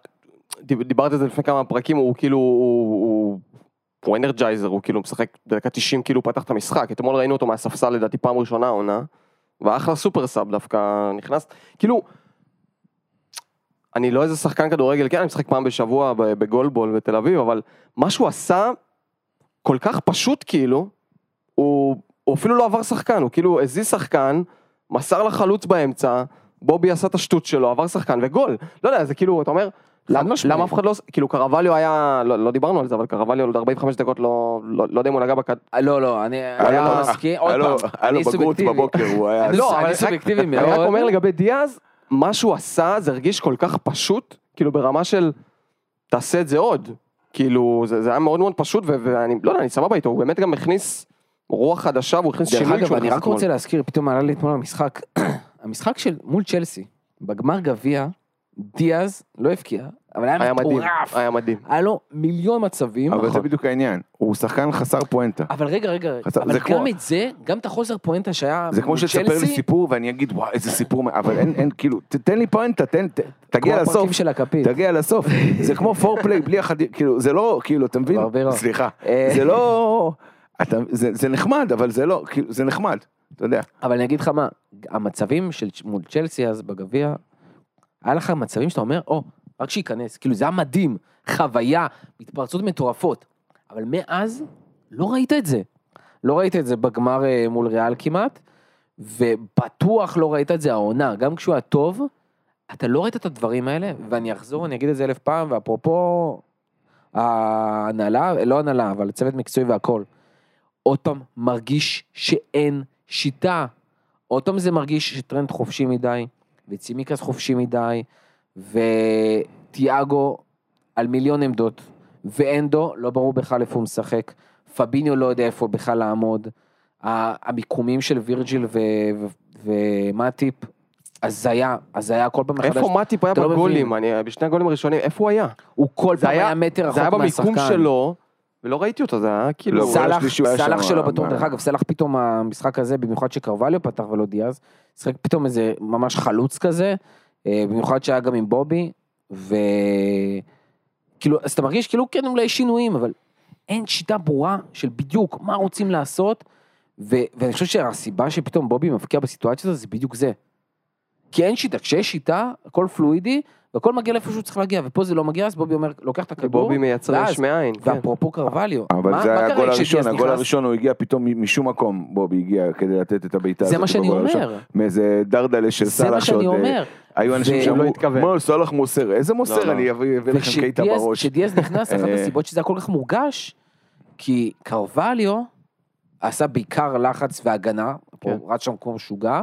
דיב- דיברתי על זה לפני כמה פרקים, הוא כאילו... הוא, הוא, הוא energizer, הוא כאילו משחק בדקה 90 כאילו פתח את המשחק, אתמול ראינו אותו מהספסל לדעתי פעם ראשונה העונה, ואחלה super sub דווקא נכנס, כאילו, אני לא איזה שחקן כדורגל, כן, אני משחק פעם בשבוע ב- בגולבול בתל אביב, אבל מה שהוא עשה כל כך פשוט כאילו, הוא, הוא אפילו לא עבר שחקן, הוא כאילו הזיז שחקן, מסר לחלוץ באמצע, בובי עשה את השטות שלו, עבר שחקן וגול. לא יודע, זה כאילו, אתה אומר, למה. למה אף אחד לא, כאילו קרווליו היה, לא, לא דיברנו על זה, אבל קרווליו עוד 45 דקות לא, לא, לא יודע אם הוא נגע בכד... אה, לא, לא, אני היה אני לו- לא מסכים, עוד היה לו- פעם, היה לו אני בגרות סובייקטיבי. בבוקר, הוא היה... אני לא, אני סובייקטיבי אני רק מאוד. אומר לגבי דיאז, מה שהוא עשה זה הרגיש כל כך פשוט, כאילו ברמה של תעשה את זה עוד. כאילו זה, זה היה מאוד מאוד פשוט ואני לא יודע, אני סבבה איתו, הוא באמת גם הכניס רוח חדשה והוא הכניס דרך שינוי אגב, כשהוא אני נכנס רק אתמול. רוצה להזכיר, פתאום עלה לי אתמול המשחק, המשחק של מול צ'לסי, בגמר גביע, דיאז לא הבקיע, אבל היה היה מדהים, מטורף. היה מדהים. היה לו מיליון מצבים. אבל זה נכון. בדיוק העניין, הוא שחקן חסר פואנטה. אבל רגע, רגע, חסר- אבל זה גם כמו- את זה, גם את החוסר פואנטה שהיה זה כמו מול שתספר לי צ'לסי, סיפור ואני אגיד וואי איזה סיפור, אבל אין, אין, כאילו, ת- תן לי פואנטה, תן, ת- תגיע כמו לסוף, הפרקים של הכפית. תגיע לסוף, זה כמו פורפליי בלי החדיר, כאילו, זה לא, כאילו, אתה מבין? סליחה, אה. זה לא, אתה, זה, זה נחמד, אבל זה לא, כאילו, זה נחמד, אתה יודע. אבל אני אגיד לך מה, המצבים של מול צ'לסי אז בגביע, היה לך מצבים שאתה אומר, או, רק שייכנס, כאילו זה היה מדהים, חוויה, מתפרצות מטורפות. אבל מאז, לא ראית את זה. לא ראית את זה בגמר אה, מול ריאל כמעט, ובטוח לא ראית את זה העונה, גם כשהוא היה טוב, אתה לא ראית את הדברים האלה, ואני אחזור, אני אגיד את זה אלף פעם, ואפרופו ההנהלה, לא הנהלה, אבל צוות מקצועי והכל. עוד פעם, מרגיש שאין שיטה. עוד פעם זה מרגיש שטרנד חופשי מדי, וצימקס חופשי מדי, וטיאגו על מיליון עמדות, ואנדו, לא ברור בכלל איפה הוא משחק, פביניו לא יודע איפה בכלל לעמוד, המיקומים של וירג'יל ומטיפ, הזיה, הזיה כל פעם מחדש, איפה מאטיפ היה לא בגולים. אני, בשני הגולים הראשונים, איפה הוא היה? הוא כל פעם היה- היה מטר זה היה רחוק במיקום מהשחקן. שלו, ולא ראיתי אותו, זה היה כאילו... לא, סאלח, סאלח שם, שלו בטוח, מה- דרך אגב, סאלח פתאום המשחק הזה, במיוחד שקרווליו פתח ולא דיאז, שיחק פתאום איזה ממש חלוץ כזה, אה, במיוחד שהיה גם עם בובי, ו... כאילו, אז אתה מרגיש כאילו כן אולי שינויים, אבל אין שיטה ברורה של בדיוק מה רוצים לעשות, ו... ואני חושב שהסיבה שפתאום בובי מבקיע בסיטואציה הזאת זה בדיוק זה. כי אין שיטה, כשיש שיטה, הכל פלואידי, והכל מגיע לאיפה שהוא צריך להגיע, ופה זה לא מגיע, אז בובי אומר, לוקח את הכדור, בובי מייצר יש מאין, כן. ואפרופו קרווליו, אבל מה- זה מה היה קרה הגול הראשון, הגול נכנס? הראשון הוא הגיע פתאום משום מקום, בובי הגיע כדי לתת את הבעיטה זה הזאת מה שאני. אומר, מאיזה דרדלה של זה מה סאלח שעוד... שאני אה, אומר. היו אנשים שאמרו, לא התכוון. מה סאלח מוסר, איזה לא, מוסר, לא. אני אביא לכם קייטה בראש. כשדיאז נכנס, אחת אה. הסיבות שזה היה כל כך מורגש, כי קרווליו עשה בעיקר לחץ והגנה, כן. רץ שם כמו משוגע,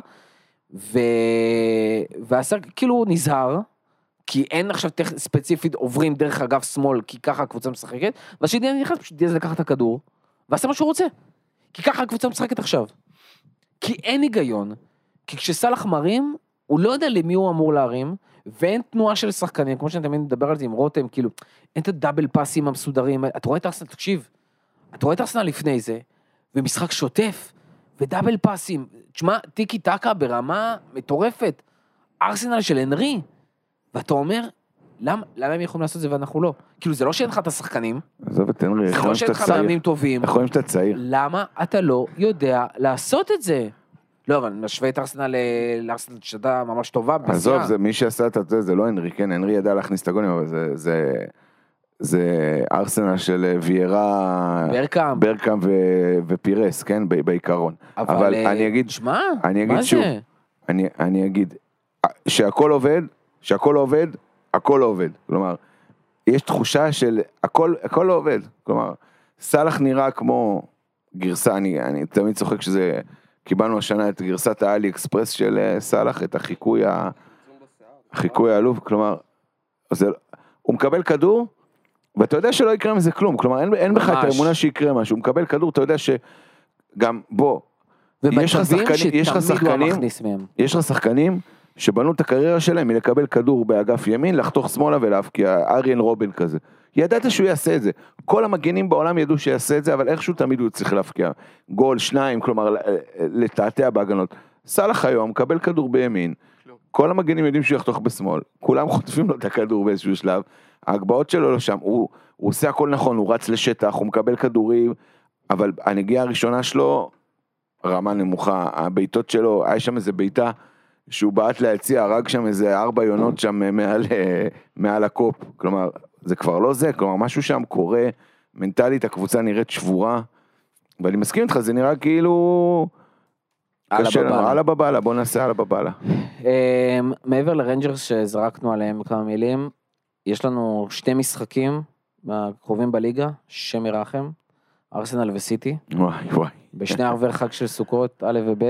ו... ועשה כאילו נזהר, כי אין עכשיו טכ... ספציפית עוברים דרך אגף שמאל, כי ככה הקבוצה משחקת, ואז כשדיאז נכנס, פשוט דיאז לקח את הכדור, ועשה מה שהוא רוצה. כי ככה הקבוצה משחקת עכשיו. כי אין היגיון, כי כשסאלח מרים, הוא לא יודע למי הוא אמור להרים, ואין תנועה של שחקנים, כמו שאני תמיד מדבר על זה עם רותם, כאילו, אין את הדאבל פאסים המסודרים, אתה רואה את ארסנל, תקשיב, אתה רואה את ארסנל לפני זה, ומשחק שוטף, ודאבל פאסים, תשמע, טיקי טקה ברמה מטורפת, ארסנל של הנרי, ואתה אומר, למה, למה הם יכולים לעשות את זה ואנחנו לא? כאילו, זה לא שאין לך את השחקנים, עזוב את הנרי, זה איך לא רואים שאין שאתה לך צעיר? מאמנים טובים, איך רואים שאתה צעיר? למה אתה לא יודע לעשות את זה? לא, אבל אני משווה את ארסנל ל- לארסנל שדה ממש טובה. עזוב. זה מי שעשה את זה, זה לא הנרי, כן, הנרי ידע להכניס את הגולים, אבל זה, זה, זה ארסנל של אה, ויירה, ברקאם. ברקאם ו- ופירס, כן, ב- בעיקרון. אבל אה, אני אגיד, שמע, אני אגיד מה שוב, זה? אני, אני אגיד, שהכל עובד, שהכל עובד, הכל לא עובד. כלומר, יש תחושה של הכל, הכל לא עובד. כלומר, סאלח נראה כמו גרסה, אני, אני תמיד צוחק שזה, קיבלנו השנה את גרסת האלי אקספרס של אה, סאלח, את החיקוי, ה, החיקוי העלוב, כלומר, זה, הוא מקבל כדור, ואתה יודע שלא יקרה מזה כלום, כלומר אין, אין בך את. האמונה שיקרה משהו, הוא מקבל כדור, אתה יודע שגם, בוא, יש לך שחקנים- יש לך שחקנים- מהם. יש לך שחקנים שבנו את הקריירה שלהם מלקבל כדור באגף ימין, לחתוך שמאלה ולהבקיע, אריאן רובין כזה. ידעת שהוא יעשה את זה. כל המגנים בעולם ידעו שיעשה את זה, אבל איכשהו תמיד הוא צריך להבקיע. גול, שניים, כלומר, לתעתע בהגנות. סאלח היום מקבל כדור בימין, כל המגנים יודעים שהוא יחתוך בשמאל, כולם חוטפים לו את הכדור באיזשהו שלב, ההגבהות שלו לא שם, הוא, הוא עושה הכל נכון, הוא רץ לשטח, הוא מקבל כדורים, אבל הנגיעה הראשונה שלו, רמה נמוכה, הבעיטות שלו, היה שם איזה בעיטה שהוא בעט ליציע, הרג שם איזה ארבע יונות שם מעל, אה, מעל הקופ, כלומר, זה כבר לא זה, כלומר, משהו שם קורה, מנטלית הקבוצה נראית שבורה, ואני מסכים איתך, זה נראה כאילו... קשה לנו. אללה בבאללה, בוא נעשה אללה בבאללה. אמ, מעבר לרנג'רס שזרקנו עליהם כמה מילים, יש לנו שני משחקים הקרובים בליגה, השם ירחם, ארסנל וסיטי, וואי וואי. בשני ערבי חג של סוכות, א' וב'.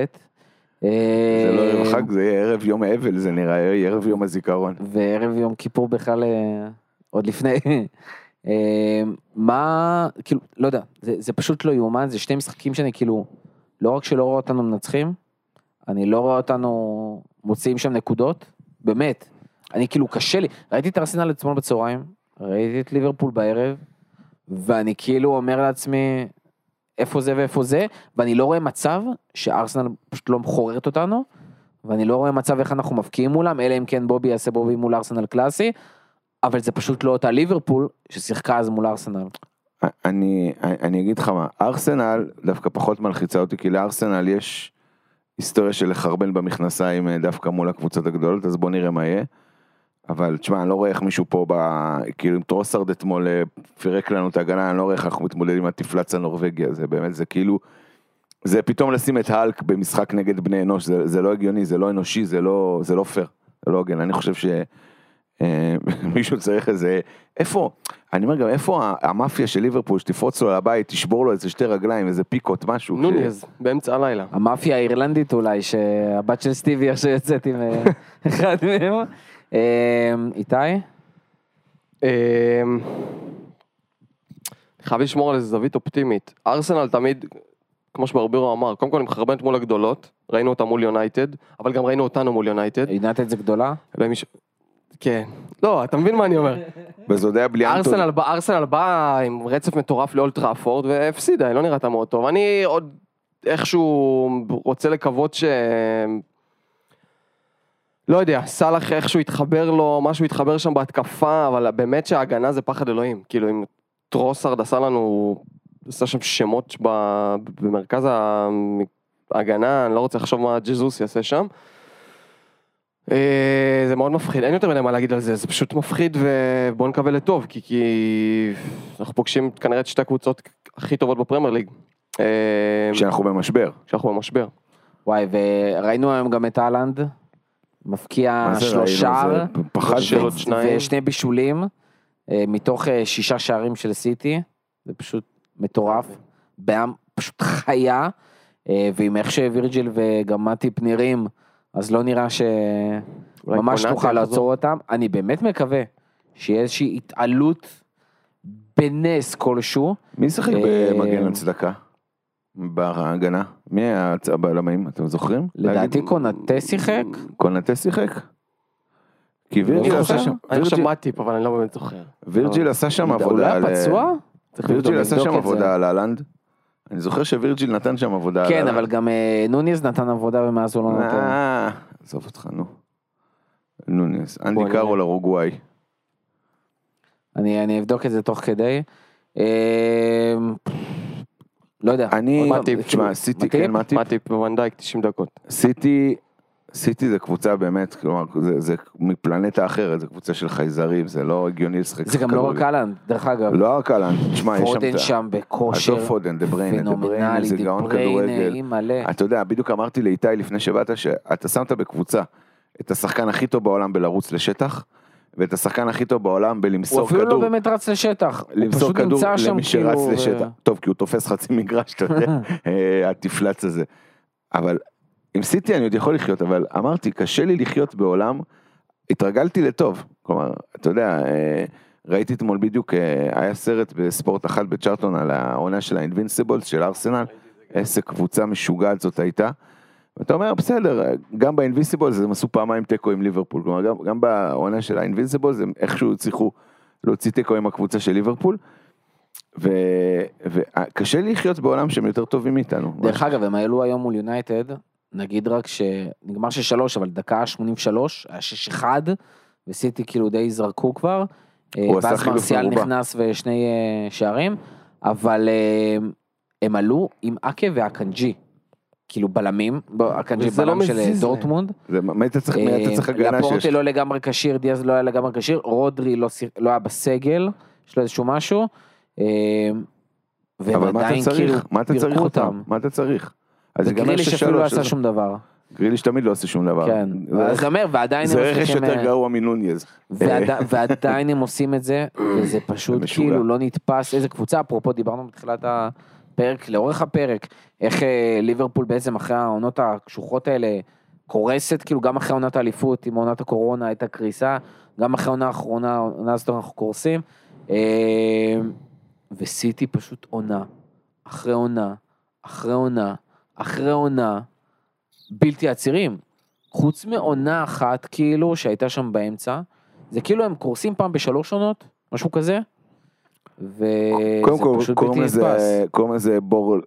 זה לא ערב אמ, חג, זה יהיה ערב יום אבל, זה נראה, יהיה ערב יום הזיכרון. וערב יום כיפור בכלל אה, עוד לפני. אה, מה, כאילו, לא יודע, זה, זה פשוט לא יאומן, זה שני משחקים שאני כאילו, לא רק שלא רואה אותנו מנצחים, אני לא רואה אותנו מוציאים שם נקודות, באמת. אני כאילו קשה לי, ראיתי את ארסנל אתמול בצהריים, ראיתי את ליברפול בערב, ואני כאילו אומר לעצמי, איפה זה ואיפה זה, ואני לא רואה מצב שארסנל פשוט לא מחוררת אותנו, ואני לא רואה מצב איך אנחנו מבקיעים מולם, אלא אם כן בובי יעשה בובי מול ארסנל קלאסי, אבל זה פשוט לא אותה ליברפול ששיחקה אז מול ארסנל. אני, אני אגיד לך מה, ארסנל דווקא פחות מלחיצה אותי, כי לארסנל יש היסטוריה של לחרבן במכנסיים אה, דווקא מול הקבוצות הגדולות, אז בוא נראה מה יהיה. אבל תשמע, אני לא רואה איך מישהו פה, ב... כאילו עם טרוסארד אתמול אה, פירק לנו את ההגנה, אני לא רואה איך אנחנו מתמודדים עם המפלץ הנורבגי הזה, באמת זה כאילו, זה פתאום לשים את האלק במשחק נגד בני אנוש, זה, זה לא הגיוני, זה לא אנושי, זה לא, זה לא פייר, זה לא הוגן, אני חושב ש... אה, מישהו צריך איזה, איפה, אני אומר גם איפה ה- המאפיה של ליברפול שתפרוץ לו לבית, תשבור לו איזה שתי רגליים, איזה פיקות, משהו. נוניז, באמצע הלילה. המאפיה האירלנדית אולי, שהבת של סטיבי עכשיו יוצאת עם אה, אחד מהם. אה, איתי? חייב לשמור על איזה זווית אופטימית. ארסנל תמיד, כמו שברבירו אמר, קודם כל היא מחרבנת מול הגדולות, ראינו אותה מול יונייטד, אבל גם ראינו אותנו מול יונייטד. יונייטד זה גדולה? כן. לא, אתה מבין מה אני אומר. וזה עוד היה בלי. ארסנל בא- ארסנל באה עם רצף מטורף לאולד טראפורד והפסידה, היא לא נראתה מאוד טוב. אני עוד איכשהו רוצה לקוות ש... לא יודע, סאלח איכשהו התחבר לו, משהו התחבר שם בהתקפה, אבל באמת שההגנה זה פחד אלוהים. כאילו אם טרוסארד עשה לנו, עשה שם שמות במרכז ההגנה, אני לא רוצה לחשוב מה ג'זוס יעשה שם. אה, זה מאוד מפחיד, אין יותר מדי מה להגיד על זה, זה פשוט מפחיד ובואו נקווה לטוב, כי, כי אנחנו פוגשים כנראה את שתי הקבוצות הכי טובות בפרמייר ליג. אה, כשאנחנו במשבר. כשאנחנו במשבר. וואי, וראינו היום גם את אהלנד, מפקיע שלושה פחד של ו- עוד שניים. ושני בישולים, אה, מתוך שישה שערים של סיטי, זה פשוט מטורף, בעם פשוט חיה, ועם איך שווירג'יל וגם מאטיפ נראים, אז לא נראה שממש נוכל. לעצור אותם, אני באמת מקווה שיהיה איזושהי התעלות בנס כלשהו, מי שיחק אה, במגן הצדקה? בהגנה? מי היה הבלמים? אתם זוכרים? לדעתי להגיד- קונאטה שיחק, קונאטה שיחק? כי וירג'יל לא עשה זוכר. שם, אני חושב וירג'יל- מאטיפ, אבל אני לא באמת זוכר. וירג'יל עשה שם עבודה על... פצוע? צריך וירג'יל לבדוק. עשה שם. עבודה על אהלנד. אני זוכר שווירג'יל נתן שם עבודה כן. אבל גם אה, נוניז נתן עבודה ומאז הוא לא נתן. אה, עזוב אותך, נו. נוניז, בוא אנדי. קארול אורוגוואי. אני, אני אבדוק את זה תוך כדי. אה, לא יודע. אני, תשמע, סיטי? כן, מטיפ. מאטיפ וונדייק 90 דקות. סיטי, סיטי זה קבוצה באמת, כלומר, זה, זה מפלנטה אחרת, זה קבוצה של חייזרים, זה לא הגיוני לשחק. זה גם לא רק. האלנד, דרך אגב. לא רק האלנד, תשמע, יש שם... פודן שם בכושר עזוב פודן, דה בריינה, דה בריינה זה גאון כדורגל. אתה יודע, בדיוק אמרתי לאיתי לפני שבאת, שאתה שמת בקבוצה את השחקן הכי טוב בעולם בלרוץ לשטח, ואת השחקן הכי טוב בעולם הוא בלמסור אפילו לא כדור, באמת רץ לשטח. הוא למסור כדור למי כאילו... שרץ ו- לשטח. טוב, כי הוא תופס חצי מגרש, אתה יודע, אה, התפלץ הזה. אבל עם סיטי אני עוד יכול לחיות, אבל אמרתי, קשה לי לחיות בעולם, התרגלתי לטוב. כלומר, אתה יודע, אה, ראיתי אתמול בדיוק, אה, היה סרט בספורט אחת בצ'ארטון על העונה של האינבינסיבולס של ארסנל, איזה קבוצה משוגעת זאת הייתה. ואתה אומר, בסדר, גם באינבינסיבולס הם עשו פעמיים תיקו עם ליברפול, כלומר, גם, גם בעונה של האינבינסיבולס הם איכשהו הצליחו להוציא תיקו עם הקבוצה של ליברפול. וקשה לי לחיות בעולם שהם יותר טובים מאיתנו. דרך אגב, הם העלו היום מול יונייטד, נגיד רק שנגמר 6-3, אבל דקה 83, היה 6-1, וסיטי כאילו די זרקו כבר. אה, ואז מרסיאל. נכנס ושני אה, שערים, אבל אה, הם עלו עם אקה ואקנג'י. כאילו בלמים, אקנג'י וזה לא בלם של מזיז. דורטמונד. זה, מה אתה צריך, מי אתה צריך הגנה שיש? לפורטה לא לגמרי כשיר, דיאז לא היה לגמרי כשיר, רודרי לא, לא היה בסגל, יש לו איזשהו משהו. אבל מה אתה עדיין כאילו צריך? מה אתה צריך אותם? מה אתה צריך? אז ייגמר וגריליש אפילו לא 6-3, עשה שום דבר. גריליש תמיד לא עושה שום דבר. כן, זה אז רכש- אומר, ועדיין זה הם רכש מצליחים, יותר אה, גרוע מנוניז. ועד- ועדיין הם עושים את זה, וזה פשוט. כאילו לא נתפס, איזה קבוצה, אפרופו דיברנו בתחילת הפרק, לאורך הפרק, איך אה, ליברפול בעצם אחרי העונות הקשוחות האלה קורסת, כאילו גם אחרי עונת האליפות עם עונת הקורונה הייתה קריסה, גם אחרי העונה האחרונה, עונה הזאת אנחנו קורסים, אה, וסיטי פשוט עונה, אחרי עונה, אחרי עונה, אחרי עונה, בלתי עצירים. חוץ מעונה אחת כאילו שהייתה שם באמצע, זה כאילו הם קורסים פעם בשלוש עונות, משהו כזה, וזה קודם כל, פשוט קוראים בלתי לזה, נתפס. קוראים לזה בור,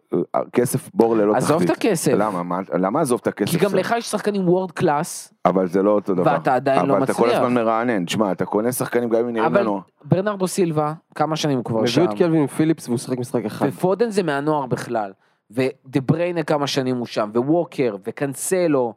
כסף בור ללא תחתית. עזוב את הכסף, למה? מה- למה עזוב את הכסף? כי גם? לך יש שחקנים world class, אבל זה לא אותו דבר. ואתה עדיין לא אבל אתה כל מצליח. הזמן מרענן. תשמע, אתה קונה שחקנים גם אם נראים אבל לנו. ברנרדו סילבה, כמה שנים הוא כבר שם, הביאו את קלווין פיליפס והוא שיחק משחק אחד. ופודן זה מהנוער בכלל, ודה בריינה כמה שנים הוא שם, וווקר, וקנסלו,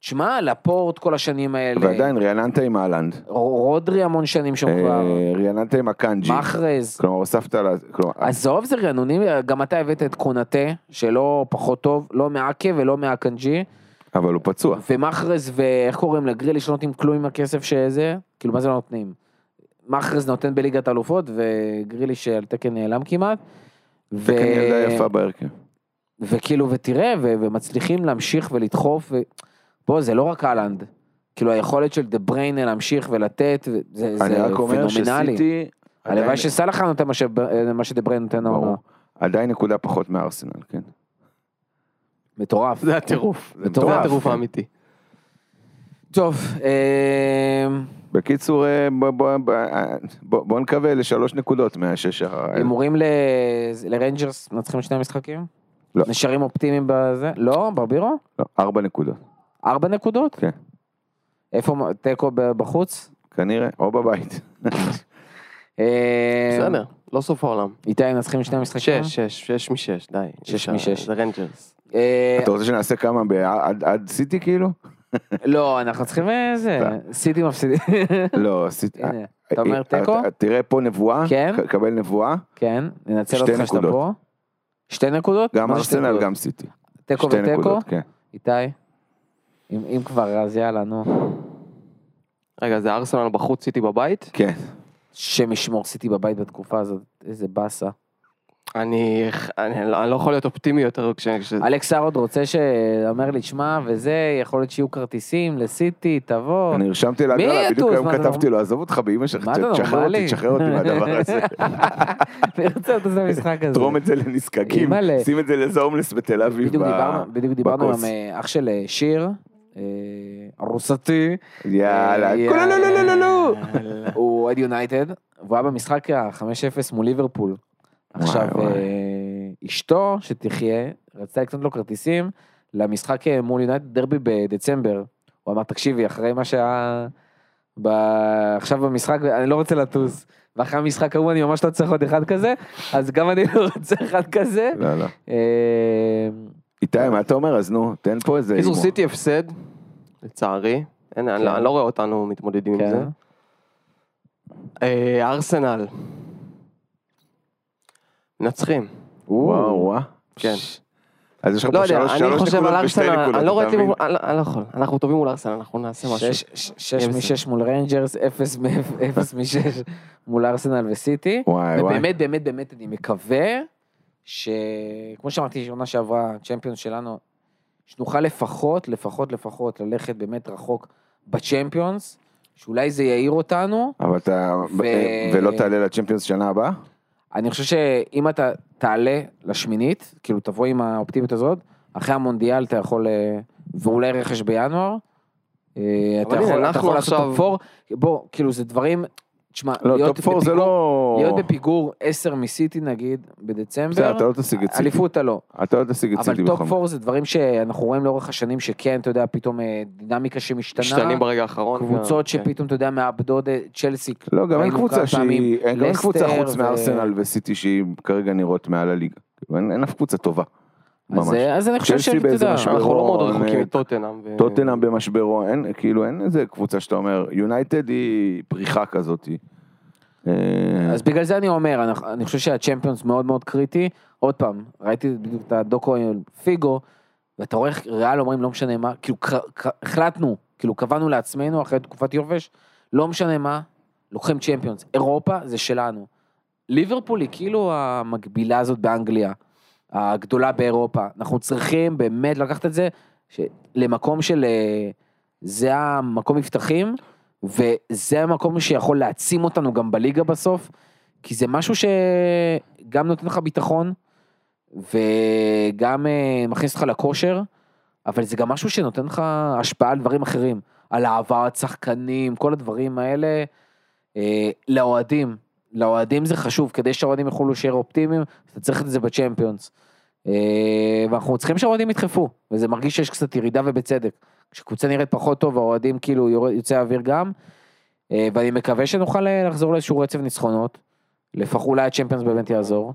תשמע, לפורט כל השנים האלה, ועדיין רעננת עם האלנד. רודרי המון שנים שם כבר, אה, רעננת עם אקנג'י. מחרז. כלומר, הוספת לה... כלומר, עזוב זה רענונים, גם אתה הבאת את קונאטה, שלא פחות טוב, לא מאקה ולא מאקנג'י, אבל הוא פצוע. ומחרז ואיך קוראים לגריליש לא נותנים כלום עם הכסף שזה, כאילו מה זה לא נותנים? מחרז נותן בליגת אלופות וגריליש על תקן נעלם כמעט. תקן ילדה יפה בהרכב. וכאילו ותראה ו... ומצליחים להמשיך ולדחוף, ו... בוא זה לא רק אהלנד, כאילו היכולת של דה בריינה להמשיך ולתת, ו- זה, אני זה רק אומר פנומנלי. שסיטי... הלוואי שסאלח נותן מה ש- מה שדה בריינה נותן העונה. ברור. עדיין נקודה פחות מארסנל, כן. מטורף. זה הטירוף. זה זה הטירוף. האמיתי. טוב, אה, בקיצור, אה, בוא- בוא- בוא- אה, בוא נקווה לשלוש נקודות מהשש. הימורים ל- לריינג'רס מנצחים שני משחקים? לא. נשארים אופטימיים בזה? לא, ברבירו? לא, ארבע נקודות. ארבע נקודות? כן. איפה תיקו בחוץ? כנראה, או בבית. אה, בסדר, לא סוף העולם. איתי מנצחים שני משחקים? שש, שש, שש משש, די. שש משש. זה רנג'רס. אה, אתה רוצה שנעשה כמה ב- עד סיטי כאילו? לא, אנחנו צריכים איזה, סיטי מפסידים. לא, סיטי. אתה אומר אה, תיקו? אה, תראה פה נבואה, כן. קבל נבואה, כן, ננצל אותך שאתה. פה. שתי נקודות? גם ארסנל, נקודות? גם סיטי. תיקו ותיקו? כן. איתי? אם אם כבר, אז יאללה, נו. רגע, זה ארסנל בחוץ, סיטי בבית? כן. השם ישמור סיטי בבית בתקופה הזאת, איזה באסה. אני אני לא אני לא יכול להיות אופטימי יותר כש... אלכס ארוד רוצה שאומר לי, שמע, וזה, יכול להיות שיהיו כרטיסים לסיטי, תבוא. אני הרשמתי להגרלה, בדיוק? היום כתבתי לו, עזוב אותך באמא שלך, מה אתה תשחרר? אותי, תשחרר אותי מהדבר הזה. אני רוצה לטוס למשחק הזה. תרום את זה לנזקקים. שים את זה לאיזה הומלס בתל אביב. בדיוק דיברנו. עם אה, אח של אה, שיר, אה, ארוסתי. יאללה, לא לא לא לא לא. הוא אוהד יונייטד, והוא היה במשחק ה-5-0 מול ליברפול. עכשיו, וואי. אה, אשתו, שתחיה, רצתה לקנות לו כרטיסים למשחק אה, מול יונייטד דרבי בדצמבר. הוא אמר, תקשיבי, אחרי מה שהיה ב... עכשיו במשחק, אני לא רוצה לטוס. ואחרי המשחק ההוא אני ממש לא צריך עוד אחד כזה, אז גם אני לא רוצה אחד כזה. לא, לא. אה, איתי, מה אתה אומר? אז נו, תן פה איזה... הימור. סיטי הפסד, לצערי. אני לא- אני לא רואה אותנו מתמודדים עם כן. זה. ארסנל. מנצחים. וואו, וואו. כן. אז יש לך לא פה יודע, שלוש אני שלוש חושב נקודות על ושתי ארסנל, נקודות, אני לא רואה את אתה מבין? אני לא- יכול, אנחנו טובים מול ארסנל, אנחנו נעשה משהו. שש- ש-. משש מול ריינג'רס, אפס מ- אפס משש מול ארסנל וסיטי. וואי וואי. ובאמת, באמת, באמת, אני מקווה שכמו שאמרתי, שנה שעברה, צ'מפיונס שלנו, שנוכל לפחות, לפחות, לפחות ללכת באמת רחוק בצ'מפיונס, שאולי זה יעיר אותנו. אבל אתה, ו- ולא תעלה לצ'מפיונס שנה הבאה? אני חושב שאם אתה תעלה לשמינית, כאילו תבוא עם האופטימיות הזאת, אחרי המונדיאל אתה יכול, אה, ואולי רכש בינואר, אה, אתה יכול, אתה יכול לעשות עכשיו- top four, בוא, כאילו זה דברים, תשמע, לא, להיות top four זה בפיגור- לא... להיות בפיגור 10 מסיטי נגיד, בדצמבר, בסדר, אתה לא תשיג את סיטי. אליפות אתה לא, אתה לא תשיג את אבל סיטי טופ בכל פור זה דברים שאנחנו רואים לאורך השנים שכן, אתה יודע, פתאום אה, דינמיקה שמשתנה, משתנים ברגע האחרון. קבוצות כן. שפתאום, אתה יודע, מאבדות אה, צ'לסי, לא, גם אין קבוצה שהיא... אין קבוצה חוץ ו- מארסנל וסיטי שהיא כרגע נראות מעל הליגה. אין אין אף קבוצה טובה. ממש. אז, אה, אז אני חושב שאתה יודע. אנחנו לא מאוד ברון, רחוקים אה, מטוטנאם. ו- טוטנאם במשברו, אין, כאילו אין איזה קבוצה שאתה אומר, יונייטד היא פריחה כזאת. אה, אז בגלל זה אני אומר, אני, אני חושב שהצ'מפיונס מאוד מאוד קריטי. עוד פעם, ראיתי את הדוקו על פיגו, ואתה רואה איך ריאל אומרים לא משנה מה, כאילו החלטנו, כאילו קבענו לעצמנו אחרי תקופת יובש, לא משנה מה, לוקחים צ'מפיונס. אירופה זה שלנו. ליברפול היא כאילו המקבילה הזאת באנגליה, הגדולה באירופה. אנחנו צריכים באמת לקחת את זה למקום של, אה, זה המקום מבטחים, וזה המקום שיכול להעצים אותנו גם בליגה בסוף, כי זה משהו שגם נותן לך ביטחון, וגם אה, מכניס אותך לכושר, אבל זה גם משהו שנותן לך השפעה על דברים אחרים, על העברת שחקנים, כל הדברים האלה, אה, לאוהדים. לאוהדים זה חשוב, כדי שהאוהדים יוכלו להישאר אופטימיים, אתה צריך את זה בצ'מפיונס. אה, ואנחנו צריכים שהאוהדים ידחפו, וזה מרגיש שיש קצת ירידה ובצדק. כשקבוצה נראית פחות טוב, האוהדים כאילו יוצא האוויר גם, אה, ואני מקווה שנוכל אה, לחזור לאיזשהו רצף ניצחונות, לפחות אולי הצ'מפיונס באמת יעזור.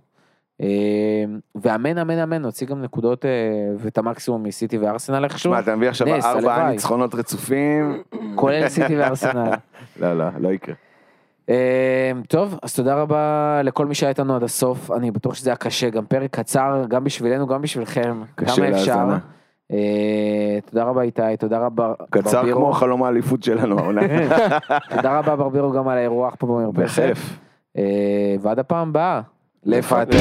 ואמן אמן אמן נוציא גם נקודות ואת המקסימום מסיטי וארסנל איכשהו, שמע, אתה מביא עכשיו ארבעה. ניצחונות רצופים. כולל סיטי וארסנל. לא, לא, לא יקרה. אה, טוב, אז תודה רבה לכל מי שהיה איתנו עד הסוף, אני בטוח שזה היה קשה, גם פרק קצר, גם בשבילנו, גם בשבילכם, כמה אפשר. להאזנה. אה, תודה רבה איתי, תודה רבה קצר ברבירו. כמו חלום האליפות שלנו העונה. תודה רבה ברבירו גם על האירוח פה במרפסת. בכיף. אה, ועד הפעם הבאה. לפטר.